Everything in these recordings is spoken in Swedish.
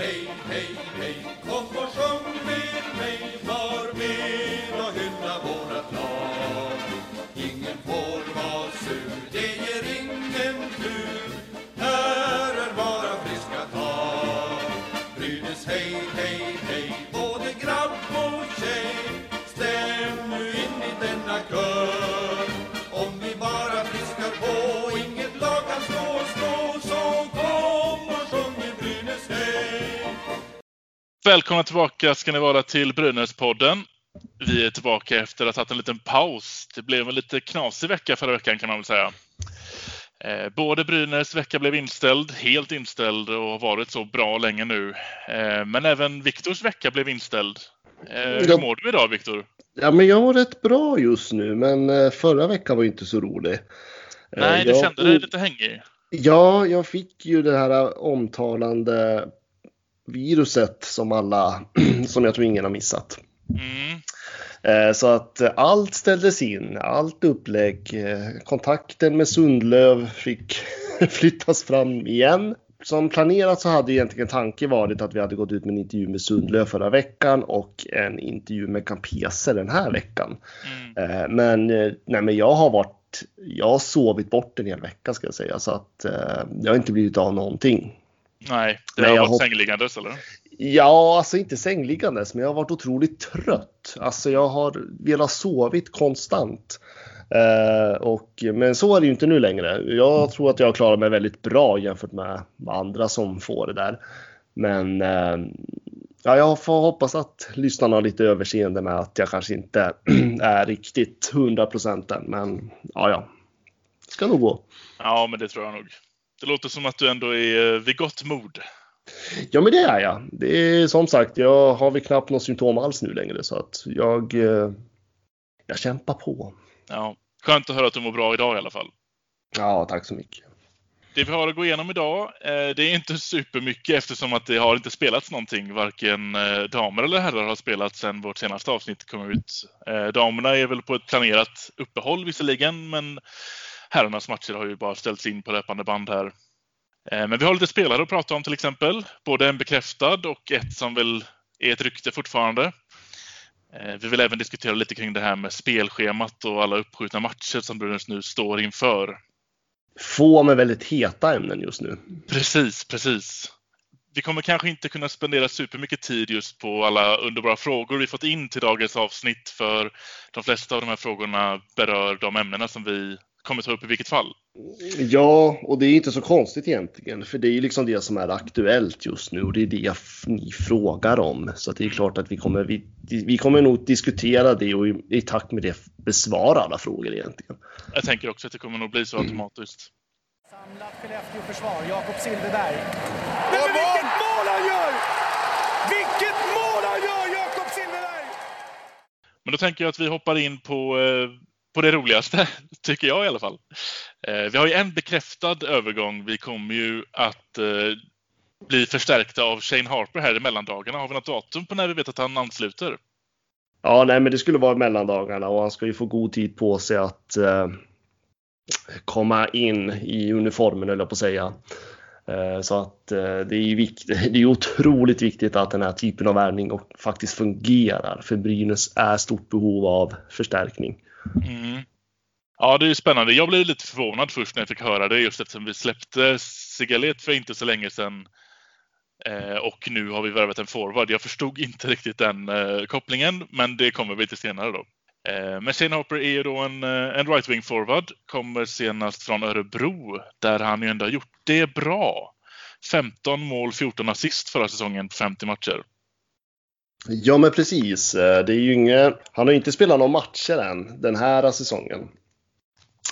hey, hey, hey, Välkomna tillbaka ska ni vara till Brynäs-podden. Vi är tillbaka efter att ha tagit en liten paus. Det blev en lite knasig vecka förra veckan kan man väl säga. Eh, Både Brynäs vecka blev inställd, helt inställd och har varit så bra länge nu. Eh, Men även Viktors vecka blev inställd. Eh, Hur mår du idag Viktor? Ja, men jag mår rätt bra just nu, men förra veckan var inte så rolig. Nej, du jag- kände dig lite hängig. Ja, jag fick ju det här omtalande viruset som alla, som jag tror ingen har missat. Mm. Eh, Så att allt ställdes in, allt upplägg, eh, kontakten med Sundlöv fick flyttas fram igen. Som planerat så hade egentligen tanken varit att vi hade gått ut med en intervju med Sundlöv förra veckan och en intervju med Campese den här veckan. Mm. Eh, Men, nej, men jag har varit, jag har sovit bort en hel vecka ska jag säga så att jag har inte blivit av någonting. Nej, det har jag varit hopp- sängliggandes eller? Ja, alltså inte sängliggandes, men jag har varit otroligt trött. Alltså jag har velat sovit konstant. Eh, och, men så är det ju inte nu längre. Jag tror att jag klarar mig väldigt bra jämfört med, med andra som får det där. Men eh, ja, jag får hoppas att lyssnarna har lite överseende med att jag kanske inte är riktigt 100% än. Men ja, ja. Ska nog gå. Ja, men det tror jag nog. Det låter som att du ändå är eh, vid gott mod. Ja, men det är jag. Det är som sagt, jag har väl knappt något symptom alls nu längre så att jag, eh, jag kämpar på. Ja. Skönt att höra att du mår bra idag i alla fall. Ja, tack så mycket. Det vi har att gå igenom idag, eh, det är inte supermycket eftersom att det har inte spelats någonting. Varken damer eller herrar har spelat sedan vårt senaste avsnitt kom ut. Damerna är väl på ett planerat uppehåll visserligen, men herrarnas matcher har ju bara ställts in på löpande band här. Eh, men vi har lite spelare att prata om till exempel. Både en bekräftad och ett som väl är ett rykte fortfarande. Eh, Vi vill även diskutera lite kring det här med spelschemat och alla uppskjutna matcher som Brynäs nu står inför. Få med väldigt heta ämnen just nu. Precis, precis. Vi kommer kanske inte kunna spendera supermycket tid just på alla underbara frågor vi fått in till dagens avsnitt för de flesta av de här frågorna berör de ämnena som vi kommer ta upp i vilket fall. Ja, och det är inte så konstigt egentligen, för det är ju liksom det som är aktuellt just nu och det är det ni frågar om. Så att det är klart att vi kommer, vi, vi kommer nog diskutera det och i, i takt med det besvara alla frågor egentligen. Jag tänker också att det kommer nog bli så automatiskt. Samlat Skellefteå-försvar, Jakob Silfverberg. Men, men vilket mål han gör! Vilket mål han gör, Jakob Silfverberg! Men då tänker jag att vi hoppar in på, eh, på det roligaste, tycker jag i alla fall. Eh, vi har ju en bekräftad övergång. Vi kommer ju att eh, bli förstärkta av Shane Harper här i mellandagarna. Har vi något datum på när vi vet att han ansluter? Ja, nej, men det skulle vara mellandagarna och han ska ju få god tid på sig att eh, komma in i uniformen, eller på att säga. Eh, så att eh, det är ju det är otroligt viktigt att den här typen av värvning faktiskt fungerar. För Brynäs är stort behov av förstärkning. Mm. Ja, det är ju spännande. Jag blev lite förvånad först när jag fick höra det just eftersom vi släppte Sigalet för inte så länge sedan. Eh, och nu har vi värvat en forward. Jag förstod inte riktigt den eh, kopplingen, men det kommer vi till senare då. Eh, men Shane Hopper är ju då en, eh, en right wing forward. Kommer senast från Örebro där han ju ändå har gjort det bra. 15 mål, 14 assist förra säsongen på 50 matcher. Ja, men precis. Eh, Det är ju inget, han har ju inte spelat några matcher än den här säsongen.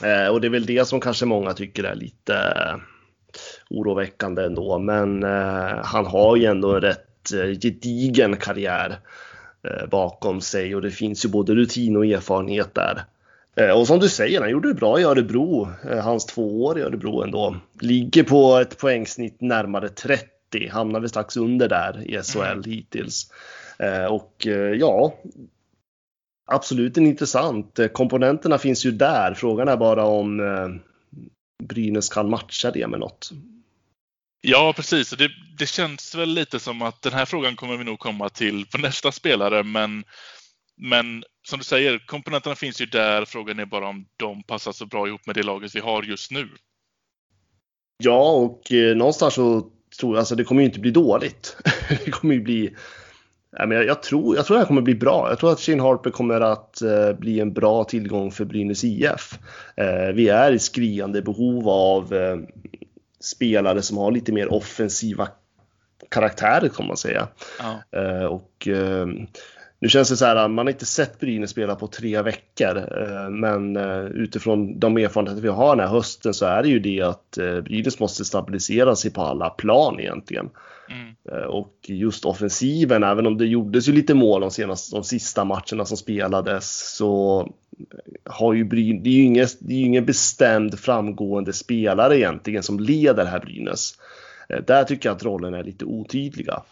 Eh, och det är väl det som kanske många tycker är lite eh, oroväckande ändå. Men eh, han har ju ändå en rätt gedigen karriär eh, bakom sig och det finns ju både rutin och erfarenhet där. Och som du säger, han gjorde det bra i Örebro. Hans två år i Örebro ändå. Ligger på ett poängsnitt närmare 30. Hamnade strax under där i SHL Mm. hittills. Eh, och eh, ja, absolut en intressant. Eh, Komponenterna finns ju där. Frågan är bara om Brynäs kan matcha det med något. Ja, precis. Det, det känns väl lite som att den här frågan kommer vi nog komma till på nästa spelare, men, men som du säger, komponenterna finns ju där. Frågan är bara om de passar så bra ihop med det laget vi har just nu. Ja, och eh, någonstans så tror jag, alltså det kommer ju inte bli dåligt. det kommer ju bli, jag, menar, jag, tror, jag tror det här kommer bli bra. Jag tror att Shane Harper kommer att eh, bli en bra tillgång för Brynäs IF. Eh, vi är i skriande behov av eh, spelare som har lite mer offensiva karaktärer kan man säga. Ja. Eh, och eh, nu känns det så här, man har inte sett Brynäs spela på tre veckor, eh, men eh, utifrån de erfarenheter vi har den här hösten så är det ju det att Brynäs måste stabilisera sig på alla plan egentligen. Mm. Och just offensiven, även om det gjordes ju lite mål de senaste, de sista matcherna som spelades, så har ju Brynäs, det är ju ingen, det är ingen bestämd framgående spelare egentligen som leder här Brynäs. Där tycker jag att rollen är lite otydliga.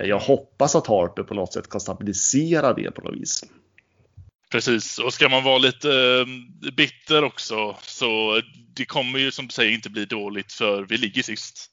Eh, jag hoppas att Harper på något sätt kan stabilisera det på något vis. Precis, och ska man vara lite eh, bitter också så det kommer ju som du säger inte bli dåligt för vi ligger sist.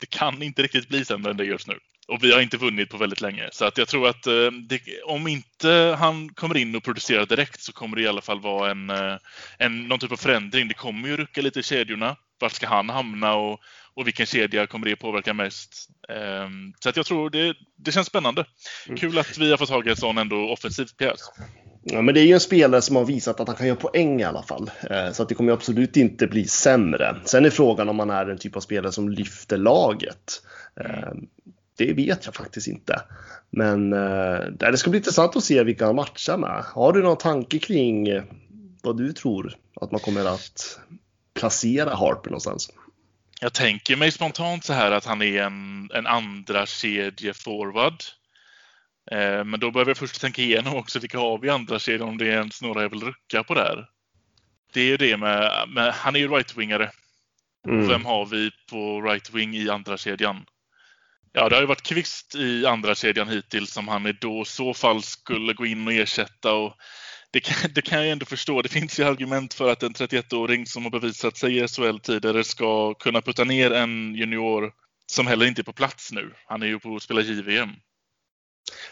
Det kan inte riktigt bli sämre än det just nu. Och vi har inte vunnit på väldigt länge. Så att jag tror att eh, det, om inte han kommer in och producerar direkt så kommer det i alla fall vara en, eh, en, någon typ av förändring. Det kommer ju rucka lite i kedjorna. Vart ska han hamna och, och vilken kedja kommer det påverka mest? Um, så att jag tror det, det känns spännande. Mm. Kul att vi har fått tag i en sån ändå offensiv pjäs. Ja, men det är ju en spelare som har visat att han kan göra poäng i alla fall. Eh, så att det kommer absolut inte bli sämre. Sen är frågan om han är den typ av spelare som lyfter laget. Eh, det vet jag faktiskt inte. Men eh, det ska bli intressant att se vilka han matchar med. Har du någon tanke kring vad du tror att man kommer att placera Harper någonstans? Jag tänker mig spontant så här att han är en, en andra kedje forward. Eh, men då behöver jag först tänka igenom också vilka har vi andra kedjor om det är ens några jag vill rucka på där. Det är ju det med, med han är ju right-wingare. Mm. Vem har vi på right-wing i andra kedjan? Ja, det har ju varit Kvist i andra kedjan hittills som han i då så fall skulle gå in och ersätta. Och det kan, det kan jag ändå förstå. Det finns ju argument för att en 31-åring som har bevisat sig i SHL tidigare ska kunna putta ner en junior som heller inte är på plats nu. Han är ju på att spela JVM.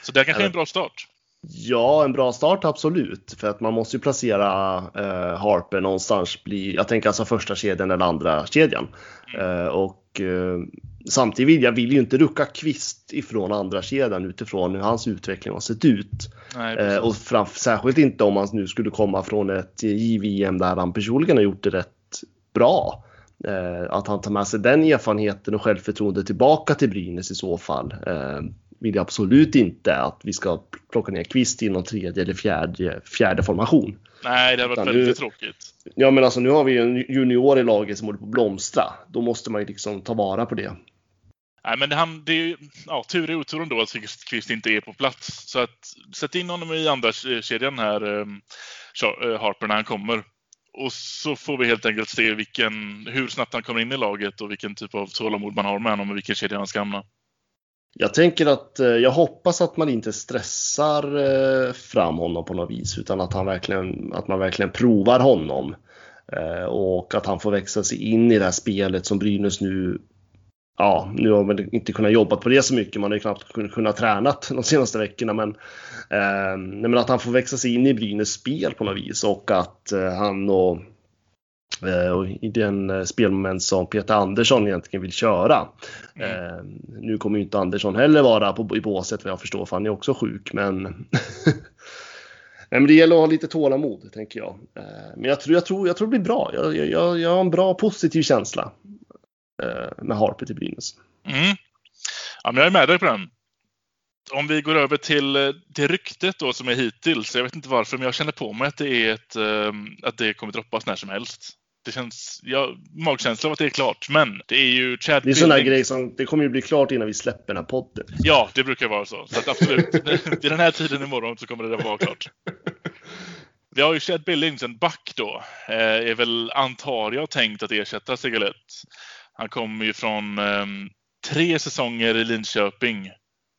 Så det kanske är en bra start. Ja, en bra start absolut. För att man måste ju placera eh, Harper någonstans. Bli, jag tänker alltså första kedjan eller andra kedjan. Mm. Eh, och eh, samtidigt vill jag vill ju inte rucka kvist ifrån andra kedjan utifrån hur hans utveckling har sett ut. Nej, eh, och fram, särskilt inte om han nu skulle komma från ett JVM där han personligen har gjort det rätt bra. Eh, att han tar med sig den erfarenheten och självförtroende tillbaka till Brynäs i så fall. Eh, vill jag absolut inte att vi ska plocka ner Kvist i någon tredje eller fjärde, fjärde formation. Nej, det hade varit väldigt nu, tråkigt. Ja, men alltså nu har vi en junior i laget som håller på att blomstra. Då måste man ju liksom ta vara på det. Nej, men han, det är ja, tur i otur ändå att Kvist inte är på plats. Så att sätt in honom i andra kedjan här, ehm, eh, Harper, när han kommer. Och så får vi helt enkelt se vilken, hur snabbt han kommer in i laget och vilken typ av tålamod man har med honom och vilken kedja han ska hamna. Jag tänker att eh, jag hoppas att man inte stressar eh, fram honom på något vis utan att, han verkligen, att man verkligen provar honom. Eh, och att han får växa sig in i det här spelet som Brynäs nu ja, nu har man inte kunnat jobba på det så mycket. Man har ju knappt kunnat träna de senaste veckorna. Men, eh, men att han får växa sig in i Brynäs spel på något vis och att eh, han och, eh, och i den eh, spelmoment som Peter Andersson egentligen vill köra. Mm. Eh, nu kommer ju inte Andersson heller vara på, i båset vad jag förstår för han är också sjuk. Men, men det gäller att ha lite tålamod tänker jag. Eh, men jag tror, jag, tror, jag tror det blir bra. Jag, jag, jag har en bra positiv känsla. Eh, med Harper till Brynäs. Mm. Ja, men jag är med dig på den. Om vi går över till eh, det ryktet då som är hittills. Jag vet inte varför, men jag känner på mig att det, är ett, ehm, att det kommer droppas när som helst. Det känns, ja, magkänslan av att det är klart. Men det är ju Chad Det är sådana grejer som, det kommer ju bli klart innan vi släpper den här podden. Ja, det brukar vara så. Så absolut, vid den här tiden imorgon så kommer det vara klart. Vi har ju Chad Billings, en back då, eh, är väl antar jag tänkt att ersätta Sigalett. Han kommer ju från eh, tre säsonger i Linköping.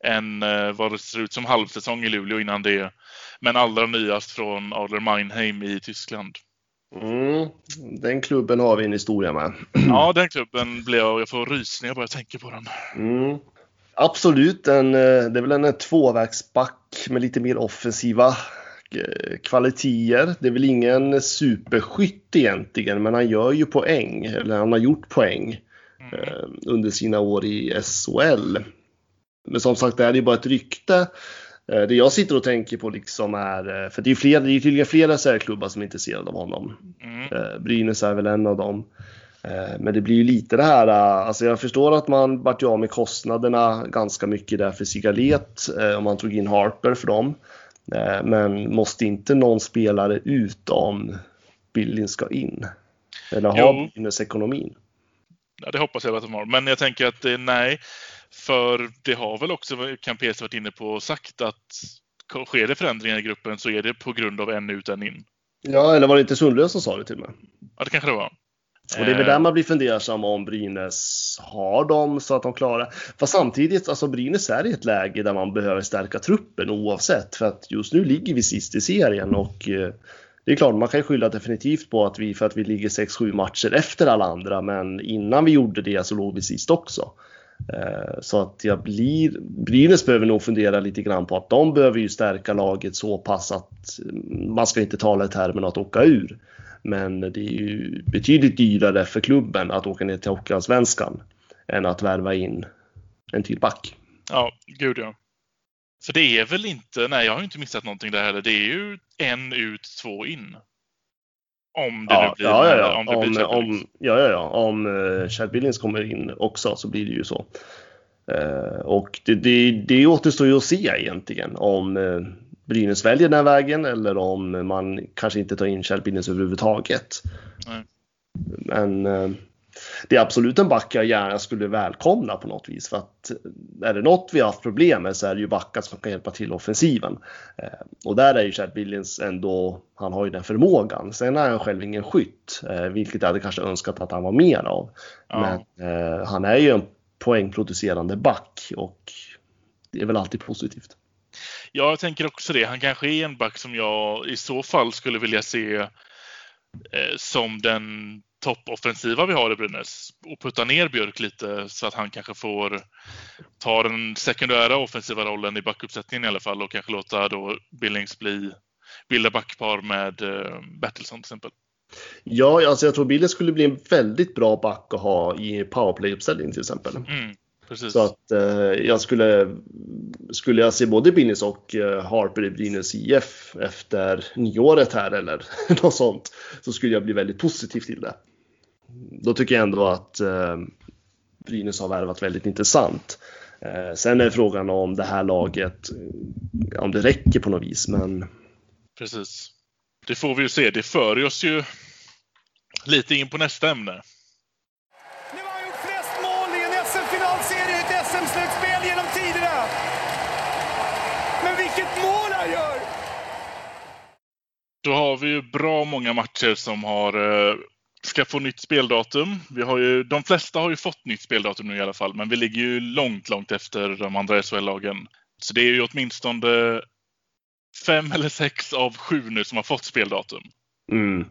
En eh, vad det ser ut som halvsäsong i Luleå innan det. Men allra nyast från Adler Meinheim i Tyskland. Mm, den klubben har vi en historia med. Ja, den klubben blir jag, jag får rysningar bara jag tänker på den. Mm. Absolut, en, det är väl en tvåvägsback med lite mer offensiva kvaliteter. Det är väl ingen superskytt egentligen, men han gör ju poäng, eller han har gjort poäng mm. eh, under sina år i SHL. Men som sagt, det här är ju bara ett rykte. Eh, det jag sitter och tänker på liksom är, eh, för det är, fler, det är tydligen flera särklubbar som är intresserade av honom. Mm. Brynäs är väl en av dem. Men det blir ju lite det här, alltså jag förstår att man vart av med kostnaderna ganska mycket där för Sigalet om man tog in Harper för dem. Men måste inte någon spelare ut om Billin ska in? Eller har Brynäs ekonomin? Ja, det hoppas jag att de har, men jag tänker att nej. För det har väl också Campese varit inne på och sagt att sker det förändringar i gruppen så är det på grund av en ut, en in. Ja, eller var det inte Sundlös som sa det till och med? Ja, det kanske det var. Och det är väl där man blir fundersam om Brynäs har dem så att de klarar. Fast samtidigt, alltså Brynäs är i ett läge där man behöver stärka truppen oavsett. För att just nu ligger vi sist i serien och eh, det är klart, man kan skylla definitivt på att vi, för att vi ligger 6-7 matcher efter alla andra. Men innan vi gjorde det så låg vi sist också. Eh, så att jag blir, Brynäs behöver nog fundera lite grann på att de behöver ju stärka laget så pass att mm, man ska inte tala i termen att åka ur. Men det är ju betydligt dyrare för klubben att åka ner till Hockeyallsvenskan än att värva in en till back. Ja, gud ja. För det är väl inte, nej jag har inte missat någonting där heller. Det är ju en ut, två in. Om det ja, nu blir, ja, ja, ja. om det om, blir om, ja, ja, ja. Om uh, Chad Billings kommer in också så blir det ju så. Uh, och det, det, det återstår ju att se egentligen om uh, Brynäs väljer den vägen eller om man kanske inte tar in Chad Billings överhuvudtaget. Nej. Men det är absolut en back jag gärna skulle välkomna på något vis. För att är det något vi har haft problem med så är det ju backar som kan hjälpa till offensiven. Eh, och där är ju Chad Billings ändå, han har ju den förmågan. Sen är han själv ingen skytt, eh, vilket jag hade kanske önskat att han var mer av. Ja. Men eh, han är ju en poängproducerande back och det är väl alltid positivt. Ja, jag tänker också det. Han kanske är en back som jag i så fall skulle vilja se eh, som den toppoffensiva vi har i Brynäs och putta ner Björk lite så att han kanske får ta den sekundära offensiva rollen i backuppsättningen i alla fall och kanske låta då Billings bli bilda backpar med eh, Bertilsson till exempel. Ja, alltså jag tror Billings skulle bli en väldigt bra back att ha i powerplay-uppställning till exempel. Mm, precis. Så att eh, jag skulle, skulle jag se både Billings och eh, Harper i Brynäs IF efter nyåret här eller något sånt så skulle jag bli väldigt positiv till det då tycker jag ändå att eh, Brynäs har värvat väldigt intressant. Eh, sen är frågan om det här laget, eh, om det räcker på något vis, men... Precis. Det får vi ju se. Det för oss ju lite in på nästa ämne. Nu har han gjort flest mål i en SM-finalserie i ett SM-slutspel genom tiderna. Men vilket mål han gör! Då har vi ju bra många matcher som har ska få nytt speldatum. Vi har ju, de flesta har ju fått nytt speldatum nu i alla fall, men vi ligger ju långt, långt efter de andra SHL-lagen. Så det är ju åtminstone fem eller sex av sju nu som har fått speldatum. Mm.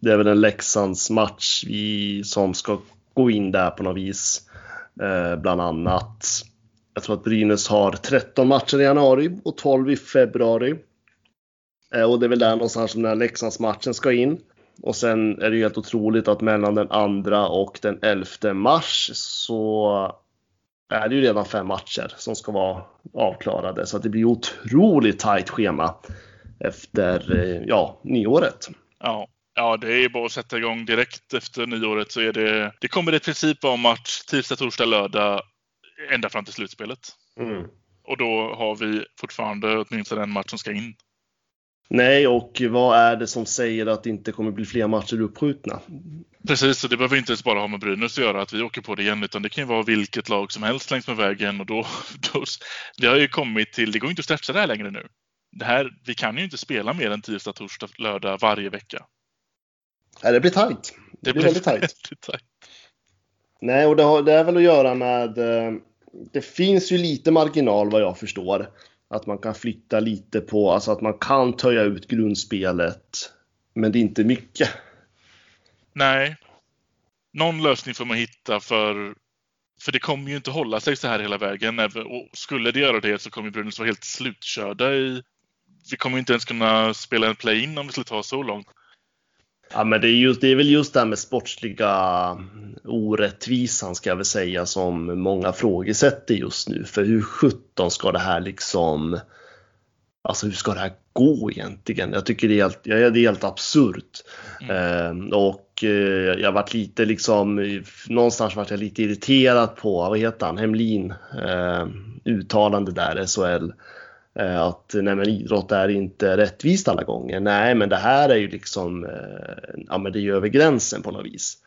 Det är väl en Leksands match vi, som ska gå in där på något vis. Eh, bland annat. Jag tror att Brynäs har 13 matcher i januari och 12 i februari. Eh, och det är väl där någonstans som den här Leksandsmatchen ska in. Och sen är det ju helt otroligt att mellan den andra och den 11 mars så är det ju redan fem matcher som ska vara avklarade. Så det blir otroligt tajt schema efter eh, ja, nyåret. Ja. Ja, det är bara att sätta igång direkt efter nyåret så är det. Det kommer i princip vara match tisdag, torsdag, lördag ända fram till slutspelet. Mm. Och då har vi fortfarande åtminstone en match som ska in. Nej, och vad är det som säger att det inte kommer bli fler matcher uppskjutna? Precis, och det behöver inte ens bara ha med Brynäs att göra att vi åker på det igen, utan det kan ju vara vilket lag som helst längs med vägen och då, då det har ju kommit till, det går inte att stretcha det här längre nu. Det här, vi kan ju inte spela mer än tisdag, torsdag, lördag varje vecka. Nej, det blir tajt. Det, det blir väldigt tajt. tajt. Nej, och det, har, det är väl att göra med, eh, det finns ju lite marginal vad jag förstår att man kan flytta lite på, alltså att man kan töja ut grundspelet Men det är inte mycket. Nej. Någon lösning får man hitta för för det kommer ju inte hålla sig så här hela vägen. Och skulle det göra det så kommer Brynäs vara helt slutkörda i... Vi kommer inte ens kunna spela en play-in om vi skulle ta så långt. Ja, men det är, just, det är väl just det här med sportsliga orättvisan ska jag väl säga som många frågesätter just nu. För hur sjutton ska det här liksom Alltså hur ska det här gå egentligen? Jag tycker det är helt, ja, det är helt absurt. Mm. Eh, och eh, jag varit lite liksom, någonstans varit jag lite irriterad på, vad heter han, Hemlin, eh, uttalande där, SHL. Eh, att nej men idrott är inte rättvist alla gånger. Nej men det här är ju liksom, eh, ja men det är ju över gränsen på något vis.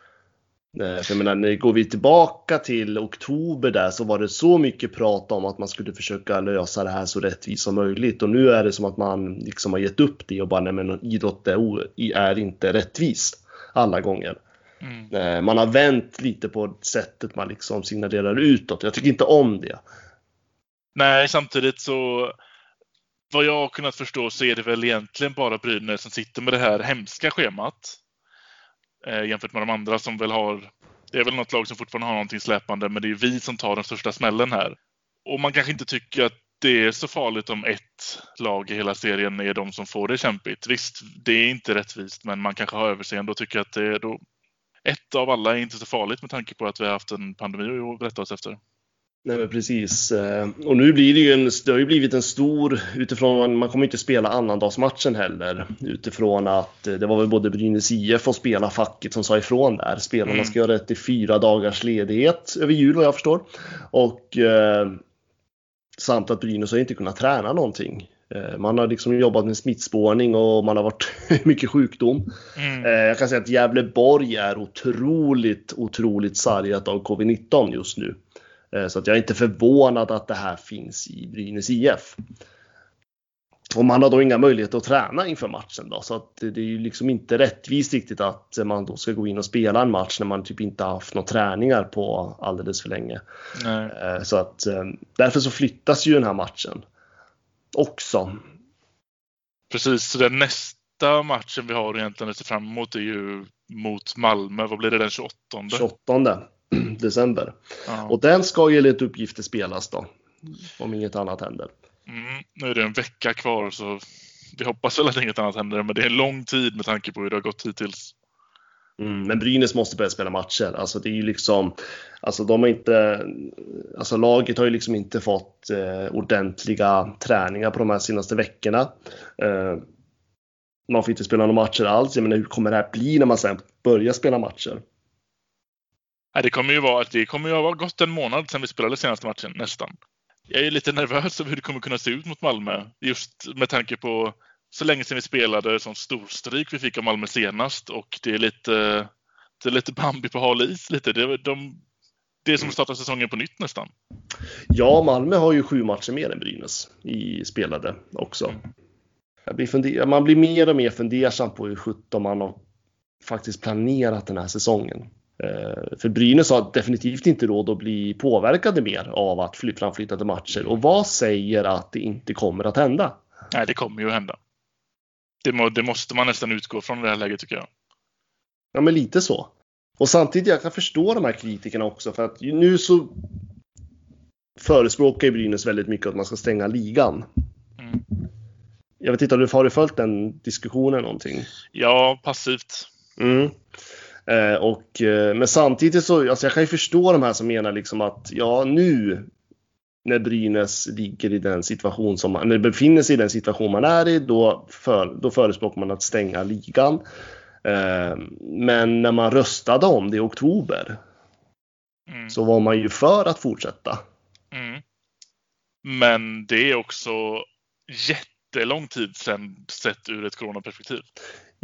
Eh, för jag menar, när går vi tillbaka till oktober där så var det så mycket prat om att man skulle försöka lösa det här så rättvist som möjligt och nu är det som att man liksom har gett upp det och bara nej men idrott är, är inte rättvist alla gånger. Mm. Man har vänt lite på sättet man liksom signalerar utåt. Jag tycker inte om det. Nej, samtidigt så vad jag har kunnat förstå så är det väl egentligen bara Brynäs som sitter med det här hemska schemat eh, jämfört med de andra som väl har... Det är väl något lag som fortfarande har någonting släpande, men det är vi som tar den största smällen här. Och man kanske inte tycker att det är så farligt om ett lag i hela serien är de som får det kämpigt. Visst, det är inte rättvist, men man kanske har överseende och tycker att det är då... Ett av alla är inte så farligt med tanke på att vi har haft en pandemi att rätta oss efter. Nej men precis. Eh, och nu blir det ju en, det har ju blivit en stor, utifrån, man kommer inte spela annandagsmatchen heller. Utifrån att eh, det var väl både Brynäs IF och spelarfacket som sa ifrån där. Spelarna mm. ska ha rätt till fyra dagars ledighet över jul vad jag förstår. Och eh, samt att Brynäs har inte kunnat träna någonting. Man har liksom jobbat med smittspårning och man har varit mycket sjukdom. Mm. Jag kan säga att Gävleborg är otroligt, otroligt sargat av covid-19 just nu. Eh, så att jag är inte förvånad att det här finns i Brynäs IF. Och man har då inga möjligheter att träna inför matchen då, så att det är ju liksom inte rättvist riktigt att man då ska gå in och spela en match när man typ inte haft några träningar på alldeles för länge. Nej. Eh, så att eh, därför så flyttas ju den här matchen också. Precis, så den nästa matchen vi har egentligen att se fram emot är ju mot Malmö. Vad blir det den 28? 28. december. Ja. Och den ska ju enligt uppgifter spelas då. Om inget annat händer. Mm, nu är det en vecka kvar så vi hoppas väl att inget annat händer. Men det är en lång tid med tanke på hur det har gått hittills. Mm, men Brynäs måste börja spela matcher. Alltså det är ju liksom, alltså de har inte, alltså laget har ju liksom inte fått eh, ordentliga träningar på de här senaste veckorna. Eh, man får inte spela några matcher alls. Jag menar hur kommer det här bli när man sen börjar spela matcher? Det kommer ju vara, att det kommer ju ha gått en månad sedan vi spelade senaste matchen, nästan. Jag är lite nervös över hur det kommer kunna se ut mot Malmö. Just med tanke på så länge sedan vi spelade, sån storstryk vi fick av Malmö senast och det är lite, det är lite Bambi på hal is lite. Det, de, det är som att starta säsongen på nytt nästan. Ja, Malmö har ju sju matcher mer än Brynäs i spelade också. Mm. Blir man blir mer och mer fundersam på hur sjutton man har faktiskt planerat den här säsongen. Eh, för Brynäs har definitivt inte råd att bli påverkade mer av att fly framflyttade matcher. Och vad säger att det inte kommer att hända? Nej, det kommer ju att hända. Det, må, det måste man nästan utgå från i det här läget tycker jag. Ja, men lite så. Och samtidigt, jag kan förstå de här kritikerna också för att nu så förespråkar ju Brynäs väldigt mycket att man ska stänga ligan. Mm. Jag vet inte, har du följt den diskussionen någonting? Ja, passivt. Mm. Eh, och, eh, men samtidigt så, alltså jag kan ju förstå de här som menar liksom att ja nu när Brynäs ligger i den situation som man, när befinner sig i den situation man är i, då, för, då förespråkar man att stänga ligan. Eh, men när man röstade om det i oktober mm. så var man ju för att fortsätta. Mm. Men det är också jättelång tid sedan sett ur ett coronaperspektiv.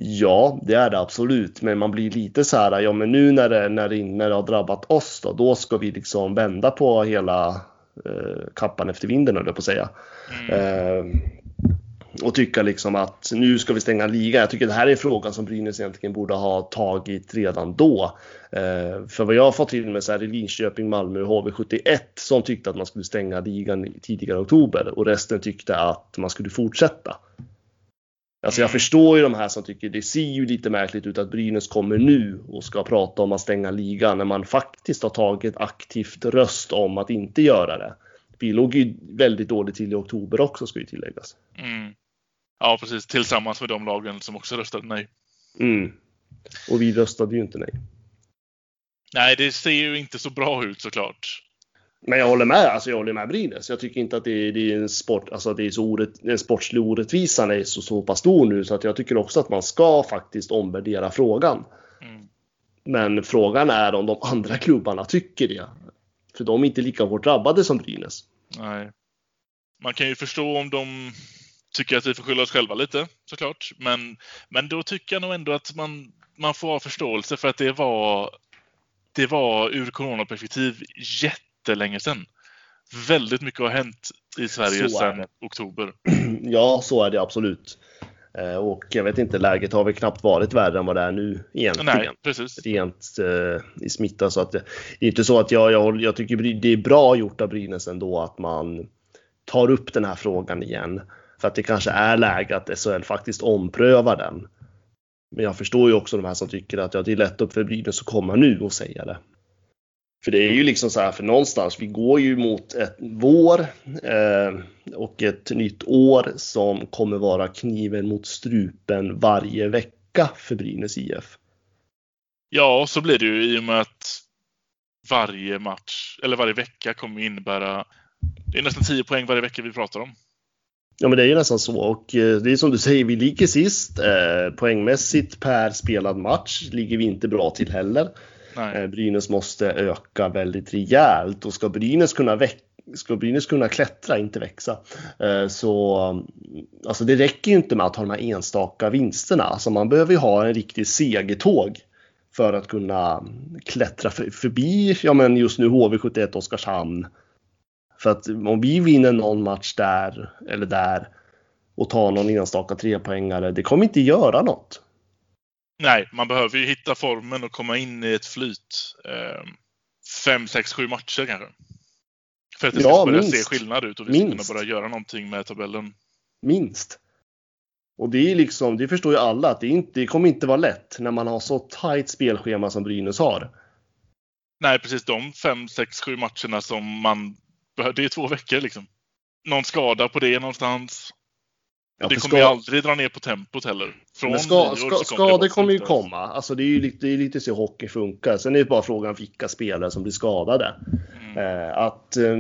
Ja, det är det absolut, men man blir lite så här, ja men nu när det, när det, när det har drabbat oss då, då ska vi liksom vända på hela eh, kappan efter vinden höll jag på att säga. Mm. Eh, och tycka liksom att nu ska vi stänga ligan. Jag tycker det här är en fråga som Brynäs egentligen borde ha tagit redan då. Eh, för vad jag har fått till mig så är det Linköping, Malmö och HV71 som tyckte att man skulle stänga ligan tidigare i oktober och resten tyckte att man skulle fortsätta. Alltså jag förstår ju de här som tycker det ser ju lite märkligt ut att Brynäs kommer nu och ska prata om att stänga ligan när man faktiskt har tagit aktivt röst om att inte göra det. Vi låg ju väldigt dåligt till i oktober också ska ju tilläggas. Mm. Ja, precis. Tillsammans med de lagen som också röstade nej. Mm. Och vi röstade ju inte nej. Nej, det ser ju inte så bra ut såklart. Men jag håller med, alltså jag håller med Brynäs. Jag tycker inte att det är, det är en sport, alltså det är så orätt, den sportsliga orättvisan är så, så pass stor nu så att jag tycker också att man ska faktiskt omvärdera frågan. Mm. Men frågan är om de andra klubbarna tycker det. För de är inte lika hårt drabbade som Brynäs. Nej. Man kan ju förstå om de tycker att vi får skylla oss själva lite, såklart. Men, men då tycker jag nog ändå att man, man får ha förståelse för att det var, det var ur coronaperspektiv jättelänge sedan. Väldigt mycket har hänt i Sverige sedan oktober. Ja, så är det absolut. Eh, Och jag vet inte, läget har väl knappt varit värre än vad det är nu egentligen. Nej, precis. Rent eh, i smitta. Så att det, det är inte så att jag, jag, jag tycker det är bra gjort av Brynäs ändå att man tar upp den här frågan igen. För att det kanske är läge att SHL faktiskt omprövar den. Men jag förstår ju också de här som tycker att ja, det är lätt upp för Brynäs att komma nu och säga det. För det är ju liksom så här, för någonstans, vi går ju mot ett vår eh, och ett nytt år som kommer vara kniven mot strupen varje vecka för Brynäs IF. Ja, så blir det ju i och med att varje match, eller varje vecka kommer innebära... Det är nästan 10 poäng varje vecka vi pratar om. Ja men det är ju nästan så och eh, det är som du säger, vi ligger sist. Eh, poängmässigt per spelad match ligger vi inte bra till heller. Nej. Eh, Brynäs måste öka väldigt rejält och ska Brynäs kunna väcka Ska Brynäs kunna klättra, inte växa, eh, så mm, alltså det räcker ju inte med att ha de här enstaka vinsterna. Alltså man behöver ju ha en riktig segertåg för att kunna mm, klättra förbi, ja men just nu HV71 Oskarshamn. För att om vi vinner någon match där eller där och tar någon enstaka trepoängare, det kommer inte göra något. Nej, man behöver ju hitta formen och komma in i ett flyt. Eh, fem, sex, sju matcher kanske. För att det ska Ja, börja minst. se skillnad ut och vi ska Minst. kunna börja göra någonting med tabellen. Minst. Och det är liksom, det förstår ju alla att det, inte, det kommer inte vara lätt när man har så tajt spelschema som Brynäs har. Nej, precis de fem, sex, sju matcherna som man behöver. Det är två veckor liksom. Någon skada på det någonstans. Ja, det kommer ju ska- aldrig dra ner på tempot heller. Från Men ska, ska, skador kommer ju komma. Alltså det är ju lite, det är lite så hockey funkar. Sen är det bara frågan vilka spelare som blir skadade. Mm. Eh, att, eh,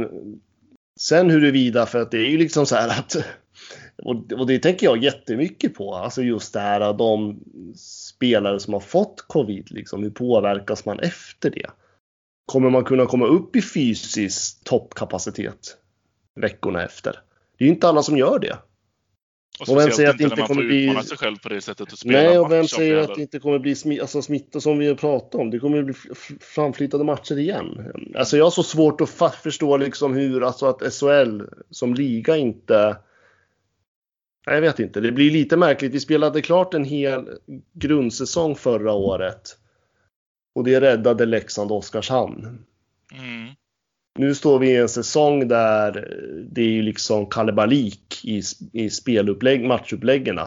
sen huruvida, för att det är ju liksom så här att och, och det tänker jag jättemycket på. Alltså just det här att de spelare som har fått covid, liksom, hur påverkas man efter det? Kommer man kunna komma upp i fysisk toppkapacitet veckorna efter? Det är ju inte alla som gör det. Och och vem säger att det inte kommer bli- sig själv på det sättet och spela Nej, och vem säger att det inte kommer bli smi- alltså, smitta som vi pratat om? Det kommer bli framflyttade matcher igen. Alltså jag har så svårt att förstå liksom hur, alltså att SHL som liga inte... Nej, jag vet inte. Det blir lite märkligt. Vi spelade klart en hel grundsäsong förra året. Och det räddade Leksand och Oskarshamn. Mm. Nu står vi i en säsong där det är ju liksom kalabalik i, i spelupplägg, matchuppläggen.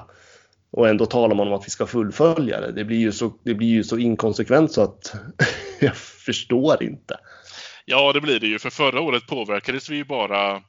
Och ändå talar man om att vi ska fullfölja det. Det blir ju så, det blir ju så inkonsekvent så att jag förstår inte. Ja, det blir det ju. För förra året påverkades vi ju bara...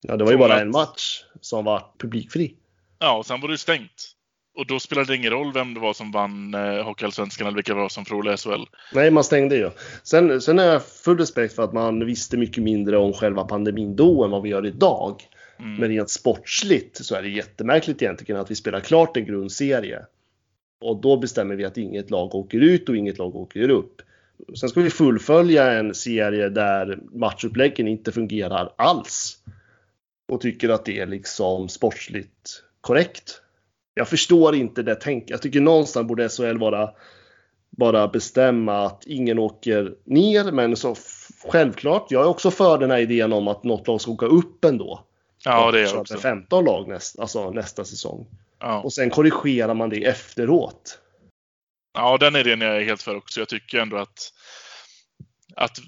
Ja, det var ju bara en match som var publikfri. Ja, och sen var det ju stängt. Och då spelade det ingen roll vem det var som vann eh, Hockeyallsvenskan eller vilka det var som förlorade SHL. Nej, man stängde ju. Sen, sen har jag full respekt för att man visste mycket mindre om själva pandemin då än vad vi gör idag. Mm. Men rent sportsligt så är det jättemärkligt egentligen att vi spelar klart en grundserie. Och då bestämmer vi att inget lag åker ut och inget lag åker upp. Sen ska vi fullfölja en serie där matchuppläggen inte fungerar alls. Och tycker att det är liksom sportsligt korrekt. Jag förstår inte det tänk. Jag tycker någonstans borde SHL vara bara bestämma att ingen åker ner. Men så självklart, jag är också för den här idén om att något lag ska åka upp ändå. Ja, det är jag också. 15 lag näst, alltså nästa säsong. Ja. Och sen korrigerar man det efteråt. ja, den idén är jag helt för också. Jag tycker ändå att, att,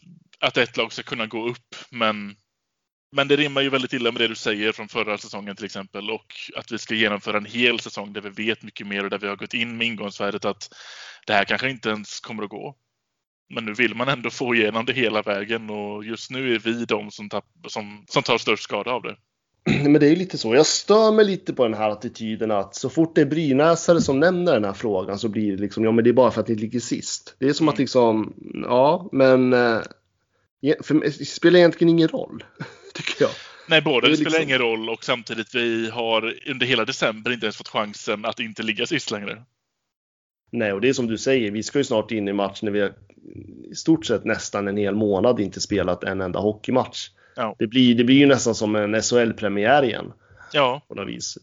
att ett lag ska kunna gå upp, men Men det rimmar ju väldigt illa med det du säger från förra säsongen till exempel och att vi ska genomföra en hel säsong där vi vet mycket mer och där vi har gått in med ingångsvärdet att det här kanske inte ens kommer att gå. Men nu vill man ändå få igenom det hela vägen och just nu är vi de som, tapp, som, som tar störst skada av det. Men det är ju lite så. Jag stör mig lite på den här attityden att så fort det är brynäsare som nämner den här frågan så blir det liksom, ja men det är bara för att ni ligger sist. Det är som att Mm. liksom, ja men eh, för mig- spelar egentligen ingen roll, jag. Nej, både Det spelar liksom- ingen roll och samtidigt vi har under hela december inte ens fått chansen att inte ligga sist längre. Nej, och det är som du säger, vi ska ju snart in i match när vi har i stort sett nästan en hel månad inte spelat en enda hockeymatch. Ja. Det, blir, det blir ju nästan som en SHL-premiär igen Ja, på något vis.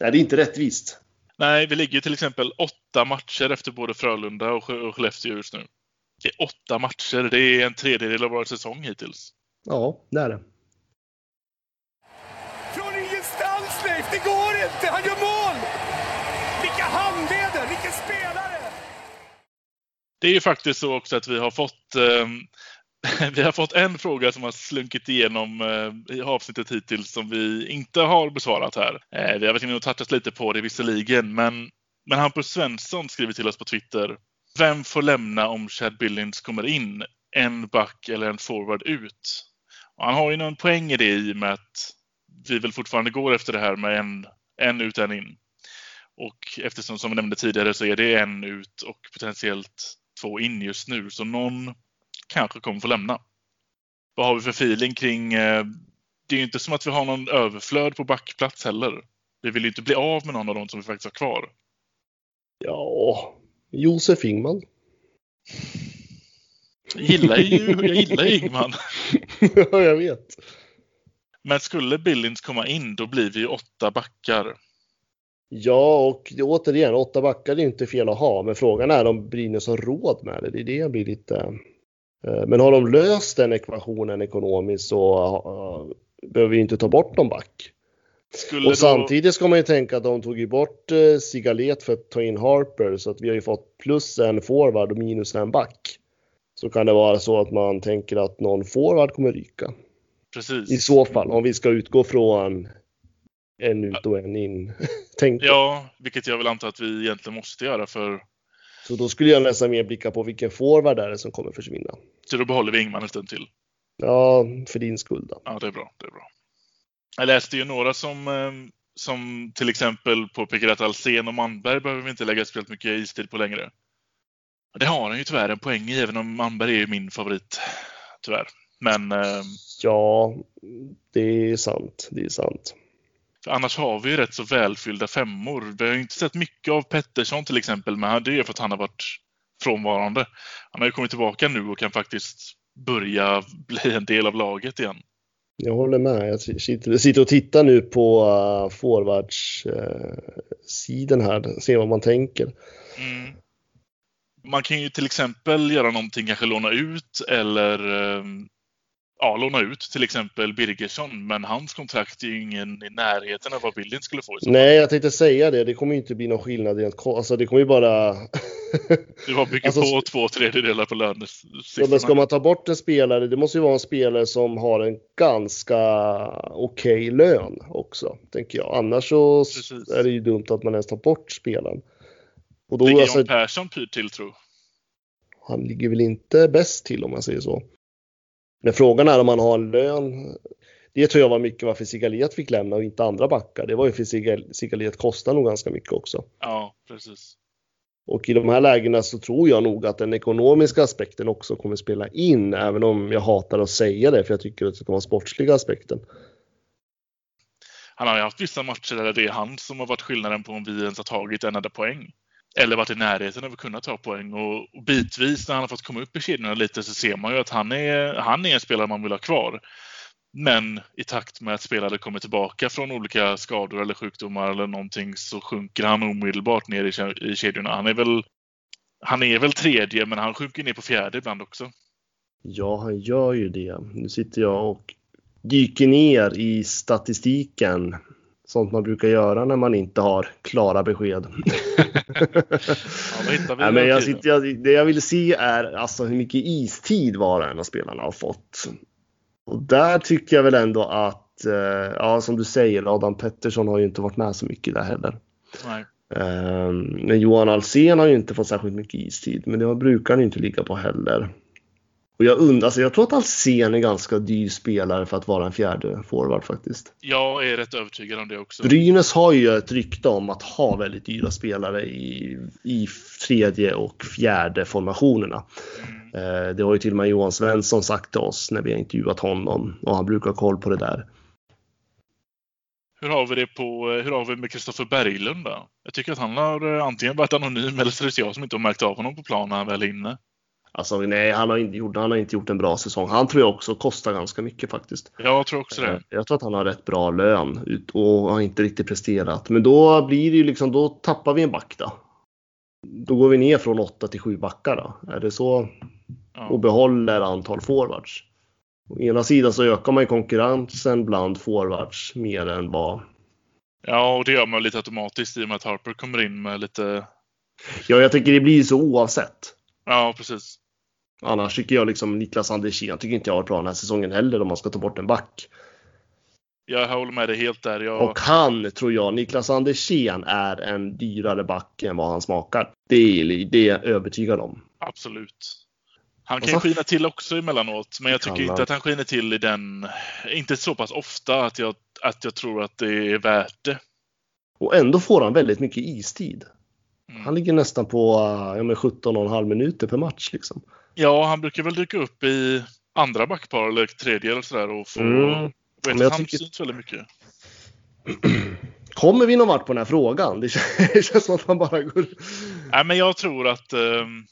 Nej, det är inte rättvist. nej, vi ligger ju till exempel åtta matcher efter både Frölunda och Skellefteå just nu. Det är åtta matcher, det är en tredjedel av vår säsong hittills. Ja, det är det. Från ingenstans Leif, det går inte! Han gör mål! Vilka handleder, vilken spelare! Det är ju faktiskt så också att vi har fått eh, vi har fått en fråga som har slunkit igenom eh, i avsnittet hittills som vi inte har besvarat här. Eh, vi har varit inne och touchat lite på det visserligen, men, men Hampus Svensson skriver till oss på Twitter. Vem får lämna om Chad Billings kommer in? En back eller en forward ut? Och han har ju någon poäng i det i och med att vi väl fortfarande går efter det här med en, en ut, en in. Och eftersom som vi nämnde tidigare så är det en ut och potentiellt två in just nu. Så någon kanske kommer få lämna. Vad har vi för feeling kring... Eh, det är ju inte som att vi har någon överflöd på backplats heller. Vi vill ju inte bli av med någon av dem som vi faktiskt har kvar. Ja, Josef Ingman. Jag gillar ju jag gillar Ingman. ja, jag vet. Men skulle Billings komma in, då blir vi ju åtta backar. Ja, och återigen, åtta backar är ju inte fel att ha, men frågan är om Brynäs har råd med det. Det är det jag blir lite... eh, Men har de löst den ekvationen ekonomiskt så eh, behöver vi inte ta bort någon back. Skulle Och då- samtidigt ska man ju tänka att de tog ju bort eh, Sigalet för att ta in Harper så att vi har ju fått plus en forward och minus en back. Så kan det vara så att man tänker att någon forward kommer ryka. Precis. I så fall, om vi ska utgå från en ut och en in. Tänk. Ja, vilket jag vill anta att vi egentligen måste göra för Så då skulle jag nästan mer blicka på vilken forward är det som kommer försvinna. så då behåller vi Ingman en stund till. Ja, för din skull då. Ja, det är bra. Det är bra. Jag läste ju några som, eh, som till exempel påpekade att Alsen och Manberg behöver vi inte lägga speciellt mycket istid på längre. Det har han ju tyvärr en poäng i, även om Manberg är ju min favorit. Tyvärr. Men eh, Ja, det är sant. Det är sant. för annars har vi ju rätt så välfyllda femmor. Vi har ju inte sett mycket av Pettersson till exempel, men det är för att han har varit frånvarande. Han har ju kommit tillbaka nu och kan faktiskt börja bli en del av laget igen. Jag håller med. Jag sitter, och tittar nu på uh, forwardssidan här, ser vad man tänker. Mm. Man kan ju till exempel göra någonting, kanske låna ut eller eh, ja, låna ut till exempel Birgersson. Men hans kontrakt är ju ingen i närheten av vad Billin skulle få. Nej, jag tänkte säga det. Det kommer ju inte bli någon skillnad rent Alltså det kommer ju bara... Du har byggt Alltså, på två tredjedelar på Ja, men lönesiffrorna. ska man ta bort en spelare, det måste ju vara en spelare som har en ganska okej lön också, tänker jag. Annars så Precis. är det ju dumt att man ens tar bort spelaren. Och då, Ligger alltså, John Persson pyrt till tro? han ligger väl inte bäst till om man säger så. Men frågan är om man har en lön. Det tror jag var mycket varför Sigalet fick lämna och inte andra backar. Det var ju för Sigal- Sigalet kostar nog ganska mycket också. Ja, precis. Och i de här lägena så tror jag nog att den ekonomiska aspekten också kommer spela in, även om jag hatar att säga det, för jag tycker att det ska vara sportsliga aspekten. Han har ju haft vissa matcher där det är han som har varit skillnaden på om vi ens har tagit en enda poäng. Eller varit i närheten av att kunna ta poäng. Och, och bitvis när han har fått komma upp i kedjorna lite så ser man ju att han är, han är en spelare man vill ha kvar. Men i takt med att spelare kommer tillbaka från olika skador eller sjukdomar eller någonting så sjunker han omedelbart ner i, i kedjorna. Han är väl han är väl tredje, men han sjunker ner på fjärde ibland också. Ja, han gör ju det. Nu sitter jag och dyker ner i statistiken. Sånt man brukar göra när man inte har klara besked. Ja, Nej, men jag sitter, jag, det jag vill se är alltså hur mycket istid var och en av spelarna har fått. Och där tycker jag väl ändå att, eh, ja som du säger, Adam Pettersson har ju inte varit med så mycket där heller. Eh, men Johan Alsen har ju inte fått särskilt mycket istid, men det brukar han ju inte ligga på heller. Och jag undrar, alltså jag tror att Alsen är ganska dyr spelare för att vara en fjärde forward faktiskt. Jag är rätt övertygad om det också. Brynäs har ju ett rykte om att ha väldigt dyra spelare i, i tredje och fjärde formationerna. Mm. Eh, det har ju till och med Johan Svensson sagt till oss när vi har intervjuat honom och han brukar ha koll på det där. Hur har vi det på, hur har vi med Kristoffer Berglund då? Jag tycker att han har eh, antingen varit anonym eller så är det jag som inte har märkt av honom på planen när han väl är inne. Alltså nej, han har, inte gjort, han har inte gjort en bra säsong. Han tror jag också kostar ganska mycket faktiskt. Jag tror också det. Eh, Jag tror att han har rätt bra lön och har inte riktigt presterat. Men då blir det ju liksom, då tappar vi en back då. Då går vi ner från 8 till 7 backar då. Är det så? Och Ja. behåller antal forwards. Å ena sidan så ökar man ju konkurrensen bland forwards mer än vad... ja, och det gör man lite automatiskt i och med att Harper kommer in med lite... Ja, jag tycker det blir så oavsett. Ja, precis. Annars tycker jag liksom Niklas Andersén tycker inte jag har bra den här säsongen heller om man ska ta bort en back. Jag håller med dig helt där. Jag, Och han tror jag, Niklas Andersén är en dyrare back än vad han smakar. Det är, det är jag övertygad om. Absolut. Han kan skina till också emellanåt, men jag tycker inte att han skiner till i den... Inte så pass ofta att jag, att jag tror att det är värt det. Och ändå får han väldigt mycket istid. Mm. Han ligger nästan på ja, men 17,5 minuter per match liksom. Ja, han brukar väl dyka upp i andra backpar eller tredje eller sådär och få... Mm. Vet Men jag han tycker- syns väldigt mycket. Kommer vi någon vart på den här frågan? Det känns, som att man bara går... Nej, men jag tror att... ehm,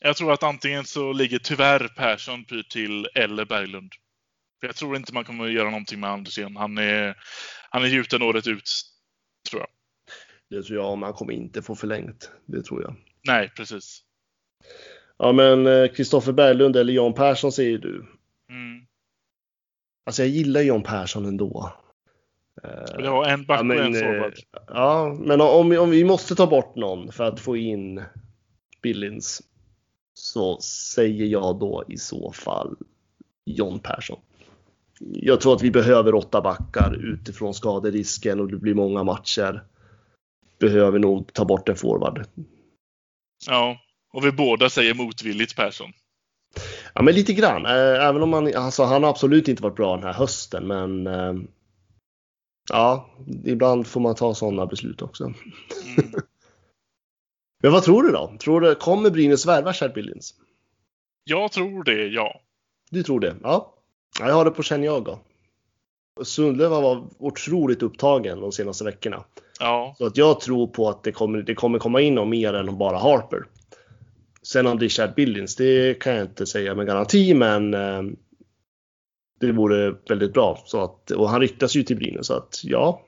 jag tror att antingen så ligger tyvärr Persson pyrt till eller Berglund. För jag tror inte man kommer göra någonting med Andersén. Han är, han är gjuten året ut, tror jag. Det tror jag, men han kommer inte få förlängt. Det tror jag. Nej, precis. Ja, men Kristoffer Berglund eller Jan Persson säger du. Mm. Alltså jag gillar Jan Persson ändå. Jag ha en back Ja, men, och en eh, forward? Ja, men om, vi- om vi måste ta bort någon för att få in Billins så säger jag då i så fall John Persson. Jag tror att vi behöver åtta backar utifrån skaderisken och det blir många matcher. Behöver nog ta bort en forward. Ja, och vi båda säger motvilligt Persson. Ja, men lite grann. Eh, Även om han, alltså, han har absolut inte varit bra den här hösten, men eh, ja, ibland får man ta sådana beslut också. Mm. Men vad tror du då? Tror du, kommer Brynäs värva Chad Billings? Jag tror det, ja. Du tror det? Ja. Ja, Jag har det på känn jag då. Sundlöv har varit otroligt upptagen de senaste veckorna. Ja, Så att jag tror på att det kommer, det kommer komma in någon mer än bara Harper. Sen om det är Chad Billings, det kan jag inte säga med garanti, men eh, det vore väldigt bra. Så att, och han ryktas ju till Brynäs, så att ja.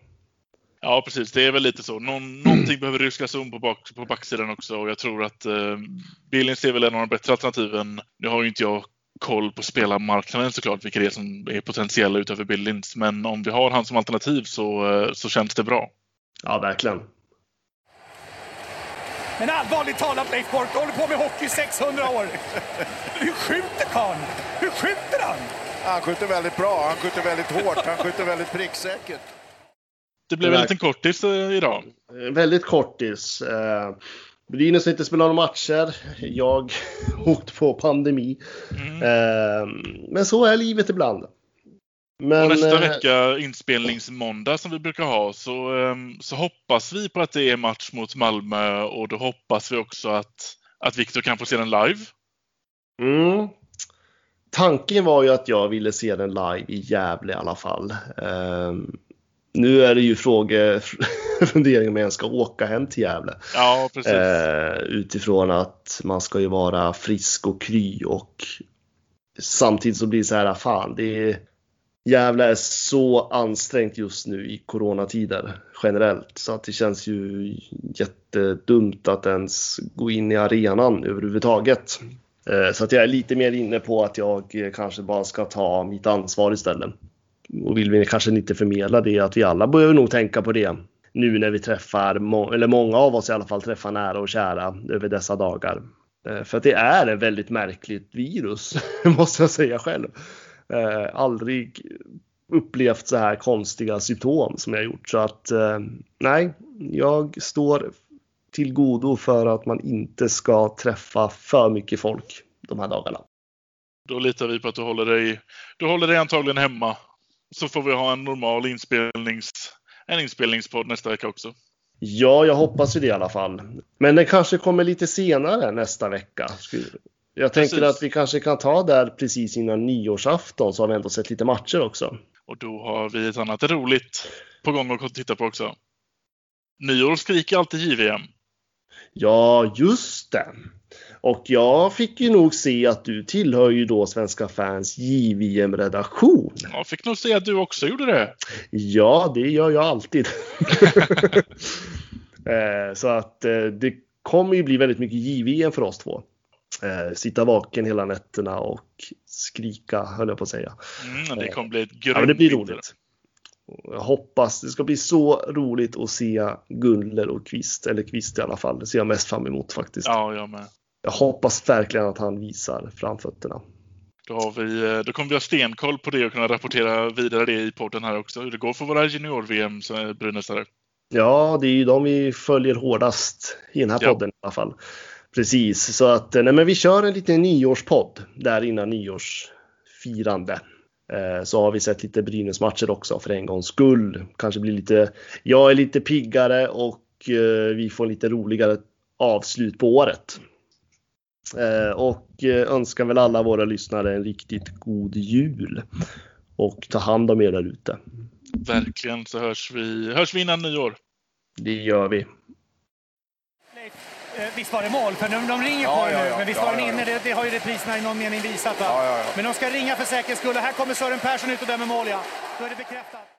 ja precis. Det är väl lite så. Någon, någonting behöver ryskas om på, bak, på backsidan också och jag tror att eh, Billings är väl en av de bättre alternativen. Nu har ju inte jag koll på spelarmarknaden såklart, vilka det är som är potentiella utöver Billings. Men om vi har han som alternativ så, eh, så känns det bra. Ja, verkligen. Men allvarligt talat Leif Boork, du håller på med hockey i 600 år. Hur skjuter karln? Hur skjuter han? Han skjuter väldigt bra, han skjuter väldigt hårt, han skjuter väldigt pricksäkert. Det blev en liten kortis eh, idag. Eh, Väldigt kortis. Eh, Brynäs har inte spelat några matcher. Jag åkte på pandemi. Mm. Men så är livet ibland. Men, Och nästa eh, vecka, inspelningsmåndag som vi brukar ha, så, ehm, så hoppas vi på att det är match mot Malmö och då hoppas vi också att, att Viktor kan få se den live. Mm. Tanken var ju att jag ville se den live i Gävle i alla fall. Ehm, nu är det ju fråge, fundering om jag ens ska åka hem till Gävle. Ja, precis. Eh, utifrån att man ska ju vara frisk och kry och samtidigt så blir det så här, fan det är Gävle är så ansträngt just nu i coronatider generellt så att det känns ju jättedumt att ens gå in i arenan överhuvudtaget. Eh, så att jag är lite mer inne på att jag eh, kanske bara ska ta mitt ansvar istället. Och vill vi kanske inte förmedla det att vi alla behöver nog tänka på det nu när vi träffar, eller många av oss i alla fall träffar nära och kära över dessa dagar. Eh, för att det är ett väldigt märkligt virus, måste jag säga själv. Eh, aldrig upplevt så här konstiga symptom som jag gjort. Så att eh, nej, jag står till godo för att man inte ska träffa för mycket folk de här dagarna. Då litar vi på att du håller dig, du håller dig antagligen hemma. Så får vi ha en normal inspelnings, en inspelningspodd nästa vecka också. Ja, jag hoppas ju det i alla fall. Men den kanske kommer lite senare nästa vecka. Jag tänker Precis. att vi kanske kan ta där precis innan nyårsafton så har vi ändå sett lite matcher också. Och då har vi ett annat roligt på gång att titta på också. Nyår skriker alltid JVM. Ja, just det. Och jag fick ju nog se att du tillhör ju då Svenska fans JVM-redaktion. Jag fick nog se att du också gjorde det. Ja, det gör jag alltid. Eh, så att eh, det kommer ju bli väldigt mycket JVM för oss två. Eh, Sitta vaken hela nätterna och skrika, höll jag på att säga. Mm, det kommer bli ett grymt Ja, men det blir roligt. Jag hoppas det ska bli så roligt att se Gunler och Kvist, eller Kvist i alla fall. Det ser jag mest fram emot faktiskt. Ja, jag med. Jag hoppas verkligen att han visar framfötterna. Då, har vi, eh, då kommer vi ha stenkoll på det och kunna rapportera vidare det i podden här också. Hur det går för våra junior-VM som är brynäsare. Ja, det är ju de vi följer hårdast i den här Ja. podden i alla fall. Precis, så att nej, men vi kör en liten nyårspodd där innan nyårsfirande. Eh, Så har vi sett lite Brynäs-matcher också för en gångs skull. Kanske blir lite, jag är lite piggare och eh, vi får lite roligare avslut på året. Eh, Och eh, önskar väl alla våra lyssnare en riktigt god jul. Och ta hand om er där ute. Verkligen så hörs vi, hörs vi innan nyår. Det gör vi. Eh, Visst var det mål? För de, de ringer Ja, på ja, nu. ja. Men visst var den inne? Det, det har ju repriserna i någon mening visat. Men de ska ringa för säkerhets skull. Och Här kommer Sören Persson ut och dömer mål, ja. Då är det bekräftat.